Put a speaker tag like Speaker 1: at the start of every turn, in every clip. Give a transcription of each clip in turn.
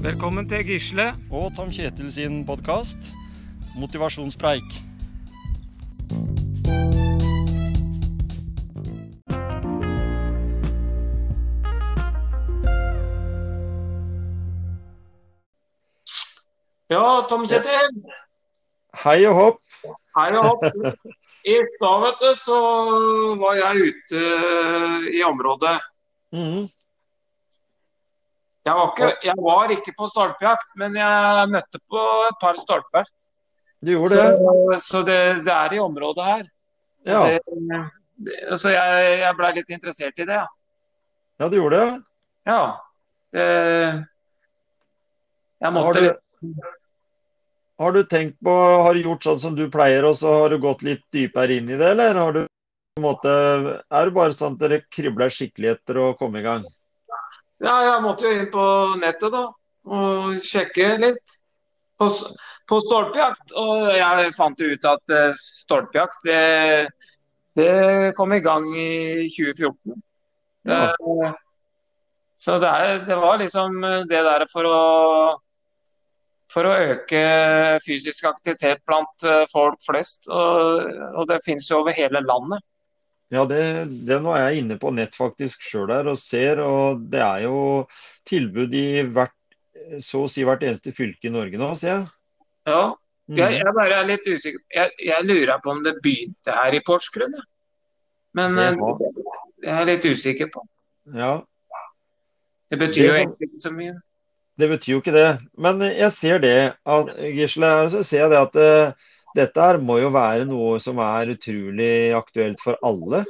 Speaker 1: Velkommen til Gisle.
Speaker 2: og Tom Kjetil sin podkast Motivasjonspreik.
Speaker 1: Ja, Tom Kjetil.
Speaker 2: Hei og hopp.
Speaker 1: Hei og hopp. I stad, vet du, så var jeg ute i området.
Speaker 2: Mhm.
Speaker 1: Jeg var ikke, jeg var ikke på stolpejakt, men jeg møtte på et par stolper.
Speaker 2: Du gjorde det?
Speaker 1: Så, så det, det er i området her.
Speaker 2: Ja,
Speaker 1: Det, det, så jeg, jeg blei litt interessert i det, ja.
Speaker 2: ja du gjorde det.
Speaker 1: Ja. Det, jeg
Speaker 2: Har du, har du tenkt på, har du gjort sånn som du pleier, og så har du gått litt dypere inn i det, eller har du på en måte, er det bare sånn at dere kribler skikkelig etter å komme i gang?
Speaker 1: Ja, jeg måtte jo inn på nettet da, og sjekke litt på, på stolpejakt. Og jeg fant jo ut at eh, stolpejakt, det, det kom i gang i 2014.
Speaker 2: Ja.
Speaker 1: Eh, så det, er, det var liksom det der for å, for å øke fysisk aktivitet blant eh, folk flest. Og, og det finnes jo over hele landet.
Speaker 2: Ja, det, det nå er jeg inne på nett faktisk sjøl der og ser, og det er jo tilbud i hvert, så å si hvert eneste fylke i Norge nå, ser jeg.
Speaker 1: Ja, Jeg,
Speaker 2: Mhm.
Speaker 1: jeg bare er litt usikker. Jeg, jeg lurer på om det begynte her i Porsgrunn. jeg. Men
Speaker 2: Det
Speaker 1: eh, det er jeg litt usikker på.
Speaker 2: Ja,
Speaker 1: Det betyr
Speaker 2: Det
Speaker 1: jo egentlig ikke så mye.
Speaker 2: det betyr jo ikke det. Men jeg ser det, at, Gisle, så ser jeg det at eh, dette her må jo være noe som er utrolig aktuelt for alle.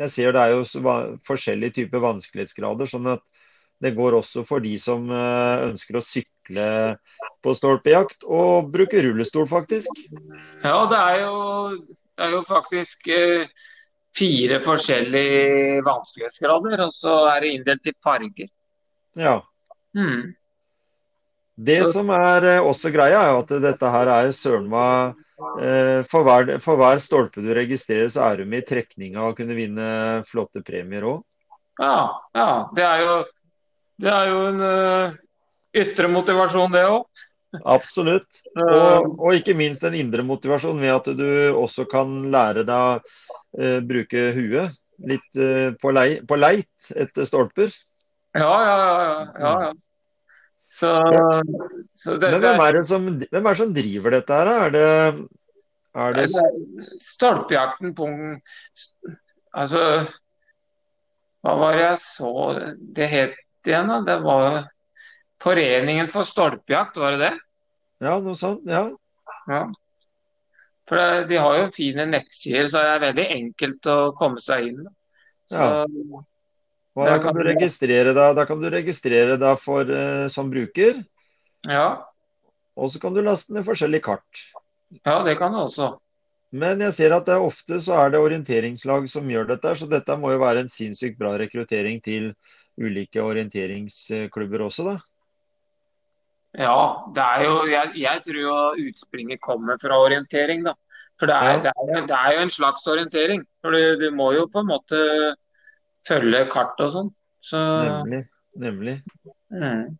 Speaker 2: Jeg ser det er jo forskjellige typer vanskelighetsgrader, sånn at det går også for de som eh, ønsker å sykle på stolpejakt og bruke rullestol, faktisk.
Speaker 1: Ja, det er jo, det er jo faktisk eh, fire forskjellige vanskelighetsgrader, og så er det inndelt i farger.
Speaker 2: Ja.
Speaker 1: Hmm.
Speaker 2: Det som er eh, også greia, er at dette her er søren meg eh, for, hver, for hver stolpe du registrerer, så er du med i trekninga og kunne vinne flotte premier òg.
Speaker 1: Ja, ja. Det er jo, det er jo en uh, ytre motivasjon, det òg.
Speaker 2: Absolutt. Og, og ikke minst en indre motivasjon ved at du også kan lære deg å uh, bruke huet litt uh, på, lei, på leit etter stolper.
Speaker 1: Ja, ja, ja. ja, ja, ja. Så, så det,
Speaker 2: Men hvem er det som, hvem er det som driver dette her? Er det, er det
Speaker 1: Stolpejakten på Altså, hva var det jeg så det het igjen, da? Det var Foreningen for stolpejakt, var det det?
Speaker 2: Ja, noe sånt? Ja.
Speaker 1: Ja. For det, de har jo fine nettsider, så det er veldig enkelt å komme seg inn. Så, Så,
Speaker 2: Og da kan du registrere deg, da kan du registrere deg for, uh, som bruker,
Speaker 1: ja,
Speaker 2: og så kan du laste ned forskjellige kart.
Speaker 1: ja, det kan du også.
Speaker 2: Men jeg ser at det er ofte så er det orienteringslag som gjør dette, så dette må jo være en sinnssykt bra rekruttering til ulike orienteringsklubber også, da.
Speaker 1: Ja, det er jo, jeg, jeg tror jo utspringet kommer fra orientering, da. For det er,
Speaker 2: Ja.
Speaker 1: det er, det er jo en slags orientering. For du, du må jo på en måte følge kart og sånn. Så
Speaker 2: Nemlig. Nemlig.
Speaker 1: mm.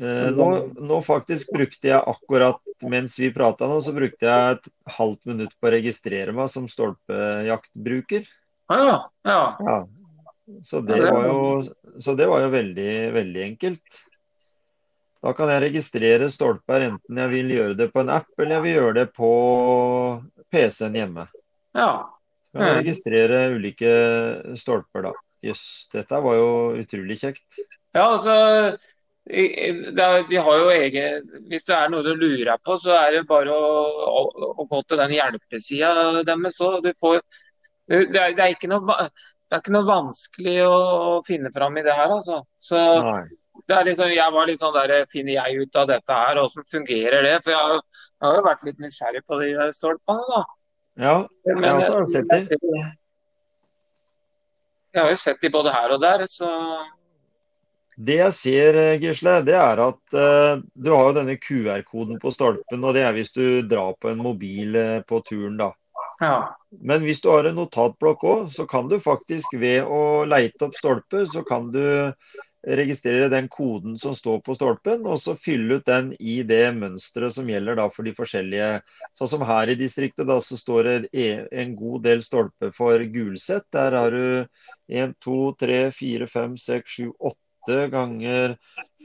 Speaker 2: Eh, nå, nå faktisk brukte jeg akkurat mens vi prata nå, så brukte jeg et halvt minutt på å registrere meg som stolpejaktbruker.
Speaker 1: Ja. Ja.
Speaker 2: Ja. Så det var jo, så det var jo veldig, veldig enkelt. Da kan jeg registrere stolper enten jeg vil gjøre det på en app, eller jeg vil gjøre det på PC-en hjemme.
Speaker 1: ja.
Speaker 2: Kan jeg
Speaker 1: Mm.
Speaker 2: registrere ulike stolper, da. Jøss, dette var jo utrolig kjekt.
Speaker 1: Ja, altså De har jo egen Hvis det er noe du lurer på, så er det bare å, å, å gå til den hjelpesida deres. Så du får det det er ikke noe det er ikke noe vanskelig å, finne fram i det her, altså. Så det er liksom, jeg var litt sånn der Finner jeg ut av dette her? Hvordan fungerer det? For jeg har jo vært litt nysgjerrig på de stolpene, da.
Speaker 2: Ja, jeg også har sett de.
Speaker 1: Jeg har jo sett de både her og der, så
Speaker 2: Det jeg ser, eh, Gisle, det er at uh, du har jo denne QR-koden på stolpen, og det er hvis du drar på en mobil uh, på turen, da.
Speaker 1: ja.
Speaker 2: Men hvis du har en notatblokk òg, så kan du faktisk ved å leite opp stolper, så kan du registrere den koden som står på stolpen, og så fylle ut den i det mønsteret som gjelder da for de forskjellige. Sånn som her i distriktet, da så står det e- en god del stolper for gulsett. Der har du 1, 2, 3, 4, 5, 6, 7, 8 ganger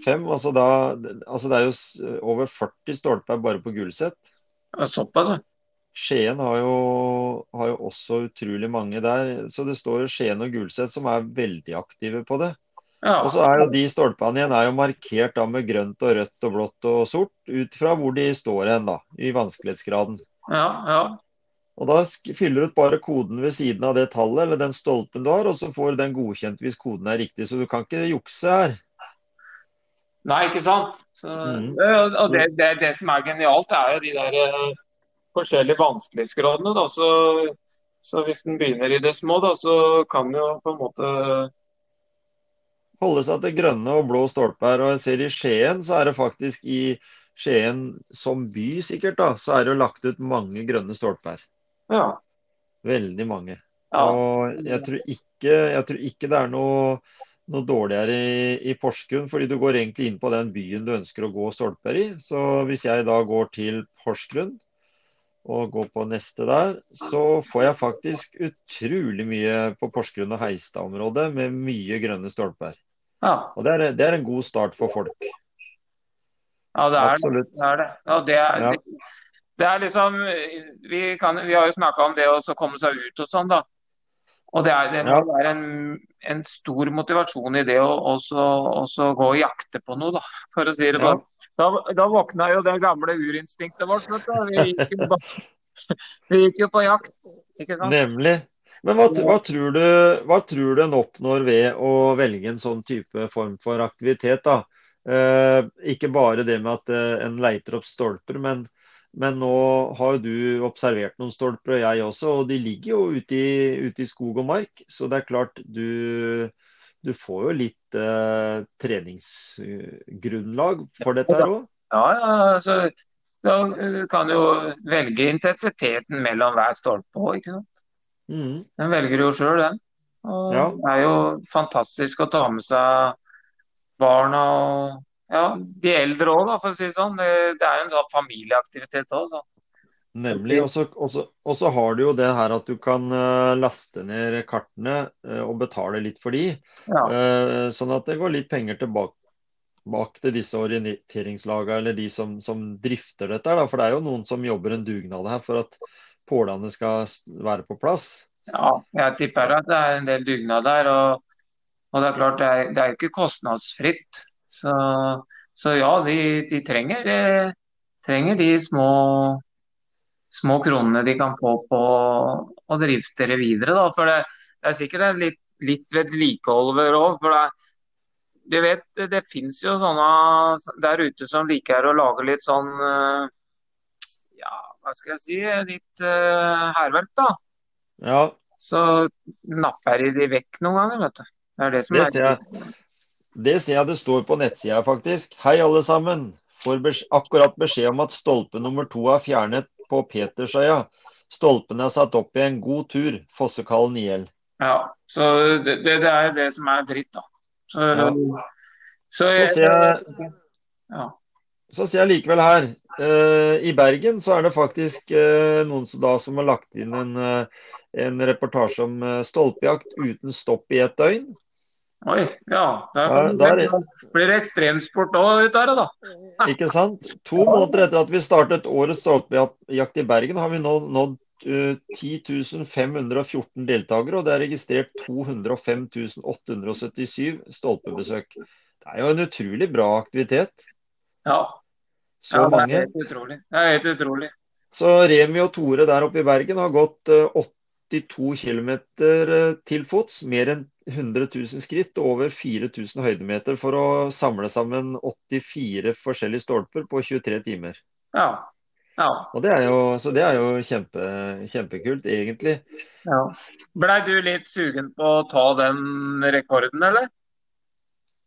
Speaker 2: 5. Altså, da, altså det er jo over 40 stolper bare på gulsett.
Speaker 1: Såpass, ja.
Speaker 2: Skien har jo, har jo, også utrolig mange der. Så det står Skien og Gulset som er veldig aktive på det. Ja. Og så er jo de stolpene igjen er jo markert da med grønt og rødt og blått og sort, ut fra hvor de står hen, da, i vanskelighetsgraden.
Speaker 1: Ja, ja.
Speaker 2: Og Da fyller du ut bare koden ved siden av det tallet eller den stolpen du har, og så får den godkjent hvis koden er riktig. Så du kan ikke jukse her.
Speaker 1: Nei, ikke sant. Så, mm. Og det, det, det, som er genialt, er jo de der uh, forskjellige vanskelighetsgradene. Da. Så, så hvis den begynner i det små, da, så kan jo på en måte
Speaker 2: holde seg til grønne og blå stolper. Og jeg ser i Skien, så er det faktisk i Skien som by sikkert, da, så er det jo lagt ut mange grønne stolper.
Speaker 1: Ja.
Speaker 2: Veldig mange. Ja. Og jeg tror, ikke, jeg tror ikke det er noe, noe dårligere i, i, Porsgrunn, fordi du går egentlig inn på den byen du ønsker å gå stolper i. Så hvis jeg da går til Porsgrunn og går på neste der, så får jeg faktisk utrolig mye på Porsgrunn og Heistad-området med mye grønne stolper.
Speaker 1: Ja.
Speaker 2: Og det er, det er, en god start for folk.
Speaker 1: Ja, det er Absolutt. det. Er det. Ja, det, er, ja. Det, det, er, liksom Vi, kan, vi har jo snakka om det å komme seg ut og sånn, da. Og det, er, det må ja. være en, en, stor motivasjon i det å også, også, gå og jakte på noe, da, for å si det sånn. Da, da våkna jo det gamle urinstinktet vårt. Vi gikk, jo, vi gikk jo på jakt. ikke sant?
Speaker 2: Nemlig. Men hva, hva, tror du, hva, tror du, en oppnår ved å velge en sånn type form for aktivitet? da? Eh, ikke bare det med at eh, en leiter opp stolper, men, men, nå har du observert noen stolper, og jeg også, og de ligger jo ute i, ute i skog og mark. Så det er klart du, du får jo litt eh, treningsgrunnlag for dette her òg.
Speaker 1: Ja, ja, altså, da kan du jo velge intensiteten mellom hver stolpe òg, ikke sant.
Speaker 2: Mm.
Speaker 1: Den velger jo sjøl, den. Og ja. Det er jo fantastisk å ta med seg barna og ja, de eldre òg, for å si det sånn. Det, det er jo en sånn familieaktivitet òg.
Speaker 2: Nemlig. Og så har du jo det her at du kan uh, laste ned kartene uh, og betale litt for de.
Speaker 1: Ja.
Speaker 2: Uh, sånn at det går litt penger tilbake bak til disse orienteringslagene eller de som, som drifter dette. Da. For det er jo noen som jobber en dugnad her for at pålene skal være på plass?
Speaker 1: Ja, jeg tipper at det er en del dugnad der. Og, og, det er klart, det er, det er jo ikke kostnadsfritt. Så, så ja, de, de trenger, de, trenger, de små, små kronene de kan få på å drifte det videre. Da. For det, det er sikkert en litt, litt vedlikehold òg. For det, du vet, det, fins jo sånne der ute som liker å lage litt sånn eh, hva skal jeg si, litt uh, hærverk, da.
Speaker 2: Ja.
Speaker 1: Så napper de de vekk noen ganger, vet du. Det er det som
Speaker 2: det
Speaker 1: er
Speaker 2: ser jeg. Det ser jeg det står på nettsida, faktisk. Hei, alle sammen. Får akkurat beskjed om at stolpe nummer to er fjernet på Petersøya. Stolpen er satt opp i en god tur. Fossekallen IL.
Speaker 1: Ja, så det, det, det, er det som er dritt, da. Så,
Speaker 2: ja. så, jeg, så ser jeg,
Speaker 1: ja.
Speaker 2: Så ser jeg likevel her Uh, I Bergen så er det faktisk uh, noen som, da, som har lagt inn en, uh, en reportasje om stolpejakt uten stopp i et døgn.
Speaker 1: Oi, ja. Der, der, der blir det ekstremsport òg ut av det, da.
Speaker 2: Ikke sant. To måneder etter at vi startet årets stolpejakt i Bergen, har vi nå nådd 10 514 deltakere, og det er registrert 205 877 stolpebesøk. Det er jo en utrolig bra aktivitet.
Speaker 1: Ja,
Speaker 2: så ja, mange.
Speaker 1: Det er helt utrolig. Det er helt utrolig.
Speaker 2: Så Remi og Tore der oppe i Bergen har gått 82 eh, km eh, til fots, mer enn 100 000 skritt og over 4000 høydemeter for å samle sammen 84 forskjellige stolper på 23 timer.
Speaker 1: Ja. ja.
Speaker 2: Og det er jo, så det er jo kjempe, kjempekult, egentlig.
Speaker 1: Ja. Blei du litt sugen på å ta den rekorden, eller?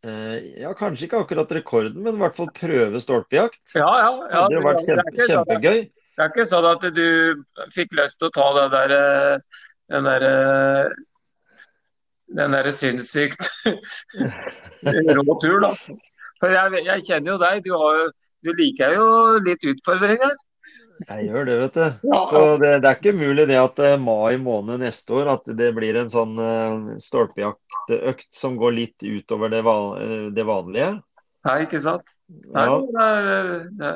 Speaker 2: Eh, ja, kanskje ikke akkurat rekorden, men i hvert fall prøve stolpejakt.
Speaker 1: Ja, ja, ja.
Speaker 2: Det har vært kjempe, det kjempegøy.
Speaker 1: Sånn, det er ikke sånn at du fikk lyst til å ta det der, eh, den der den derre sinnssykt rå tur, da. For jeg, jeg, kjenner jo deg, du, har, du liker jo litt utfordringer.
Speaker 2: Jeg gjør det, vet du. Ja. Så det, det, er ikke mulig det at uh, mai måned neste år at det blir en sånn uh, stolpejaktøkt som går litt utover det, van det vanlige.
Speaker 1: Nei, ikke sant. Nei, ja. det, det,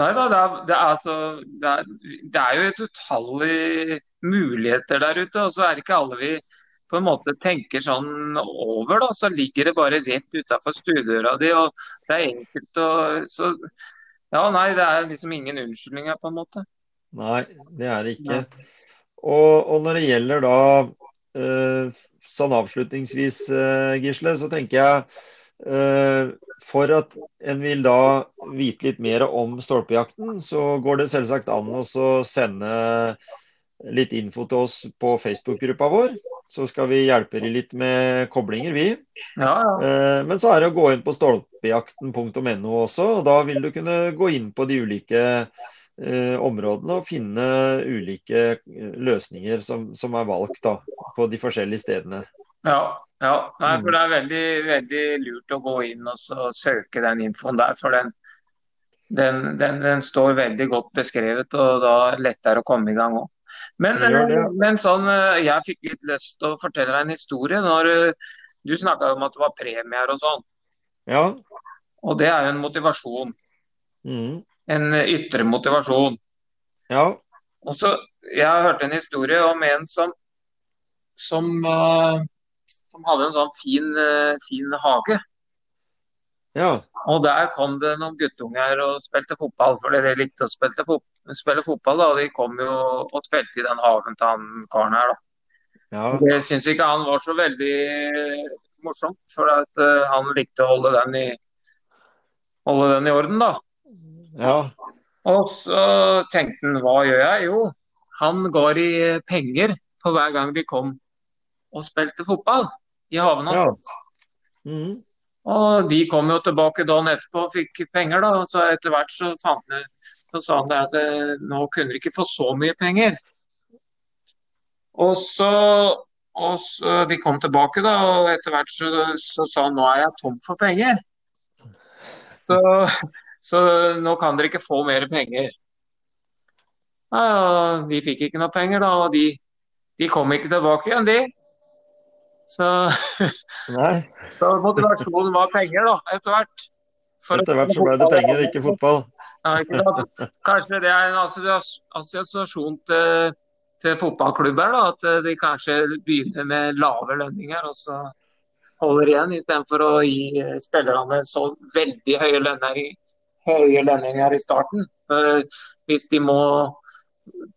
Speaker 1: nei da, det er, er, altså, er, det er jo et utallig muligheter der ute. Og så er det ikke alle vi på en måte tenker sånn over, da. Så ligger det bare rett utafor stuedøra di, og det er enkelt å så ja, nei, det er liksom ingen unnskyldninger, på en måte.
Speaker 2: Nei, det er det ikke. Og, og, når det gjelder da uh, sånn avslutningsvis, uh, Gisle, så tenker jeg uh, for at en vil da vite litt mer om stolpejakten, så går det selvsagt an å sende litt info til oss på Facebook-gruppa vår så skal vi hjelpe dem litt med koblinger, vi.
Speaker 1: Ja, ja.
Speaker 2: Eh, men så er det å gå inn på stolpejakten.no også. og Da vil du kunne gå inn på de ulike eh, områdene og finne ulike eh, løsninger som, som er valgt da, på de forskjellige stedene.
Speaker 1: Ja, ja. Nei, for det er veldig, veldig lurt å gå inn og søke den infoen der. For den, den, den, den står veldig godt beskrevet, og da er lettere å komme i gang òg. Men, men, sånn, eh, jeg fikk litt lyst til å fortelle deg en historie. når eh, Du snakka om at det var premier og sånn.
Speaker 2: Ja.
Speaker 1: Og det er jo en motivasjon.
Speaker 2: Mm.
Speaker 1: En ytre motivasjon.
Speaker 2: Ja.
Speaker 1: Og så, Jeg har hørt en historie om en som, som, som hadde en sånn fin, fin hage.
Speaker 2: Ja.
Speaker 1: Og der kom det noen guttunger og spilte fotball, fordi de likte å spille, fot spille fotball. da, De kom jo og spilte i den haven til han karen her. da.
Speaker 2: Ja.
Speaker 1: Det syns ikke han var så veldig morsomt, for at, uh, han likte å holde den, i, holde den i orden, da.
Speaker 2: Ja.
Speaker 1: Og så tenkte han hva gjør jeg? Jo, han ga de penger på hver gang de kom og spilte fotball i haven hans.
Speaker 2: Ja. Mm.
Speaker 1: Og de kom jo tilbake dagen etterpå og fikk penger, da. Og så etter hvert så, fant så sa han det at eh, nå kunne de ikke få så mye penger. Og så, og så De kom tilbake, da, og etter hvert så, så sa han nå er jeg tom for penger. Så, så nå kan dere ikke få mer penger. Ja, de fikk ikke noe penger, da, og de, de kom ikke tilbake igjen, de. Så, så motivasjonen var penger, da, etter hvert.
Speaker 2: Etter hvert så ble det penger, ikke fotball.
Speaker 1: Ja, ikke kanskje det er en assosiasjon til, til fotballklubber, da, at de kanskje begynner med lave lønninger og så holder igjen, istedenfor å gi spillerne så veldig høye lønninger, høye lønninger i starten. For hvis de må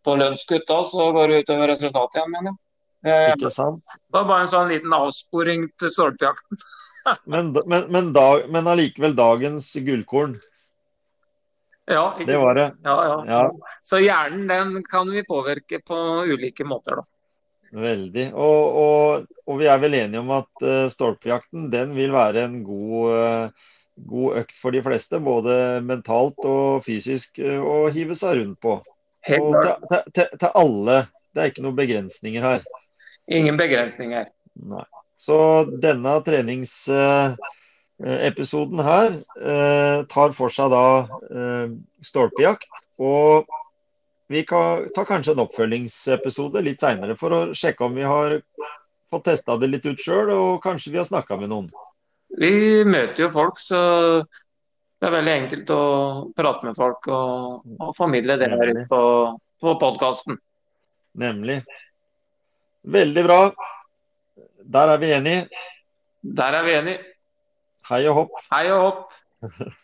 Speaker 1: på lønnskutt da, så går det utover resultatet igjen, mener jeg.
Speaker 2: Eh, ikke sant?
Speaker 1: Det var bare en sånn liten avsporing til stolpejakten.
Speaker 2: Men, men, men, dag, men allikevel dagens gullkorn.
Speaker 1: Ja,
Speaker 2: det var det.
Speaker 1: Ja, ja. ja, Så hjernen den kan vi påvirke på ulike måter, da.
Speaker 2: Veldig. Og, og, og vi er vel enige om at uh, stolpejakten den vil være en god, uh, god, økt for de fleste. Både mentalt og fysisk uh, å hive seg rundt på.
Speaker 1: Helt
Speaker 2: og til, til, til alle. Det er ikke noen begrensninger her.
Speaker 1: Ingen begrensninger.
Speaker 2: Nei. Så denne treningsepisoden her eh, tar for seg da eh, stolpejakt. Og vi kan ta kanskje en oppfølgingsepisode litt seinere for å sjekke om vi har fått testa det litt ut sjøl, og kanskje vi har snakka med noen.
Speaker 1: Vi møter jo folk, så det er veldig enkelt å prate med folk og, og formidle det her på, på podkasten.
Speaker 2: Nemlig. Veldig bra. Der er vi enige.
Speaker 1: Der er vi enige.
Speaker 2: Hei og hopp.
Speaker 1: Hei og hopp.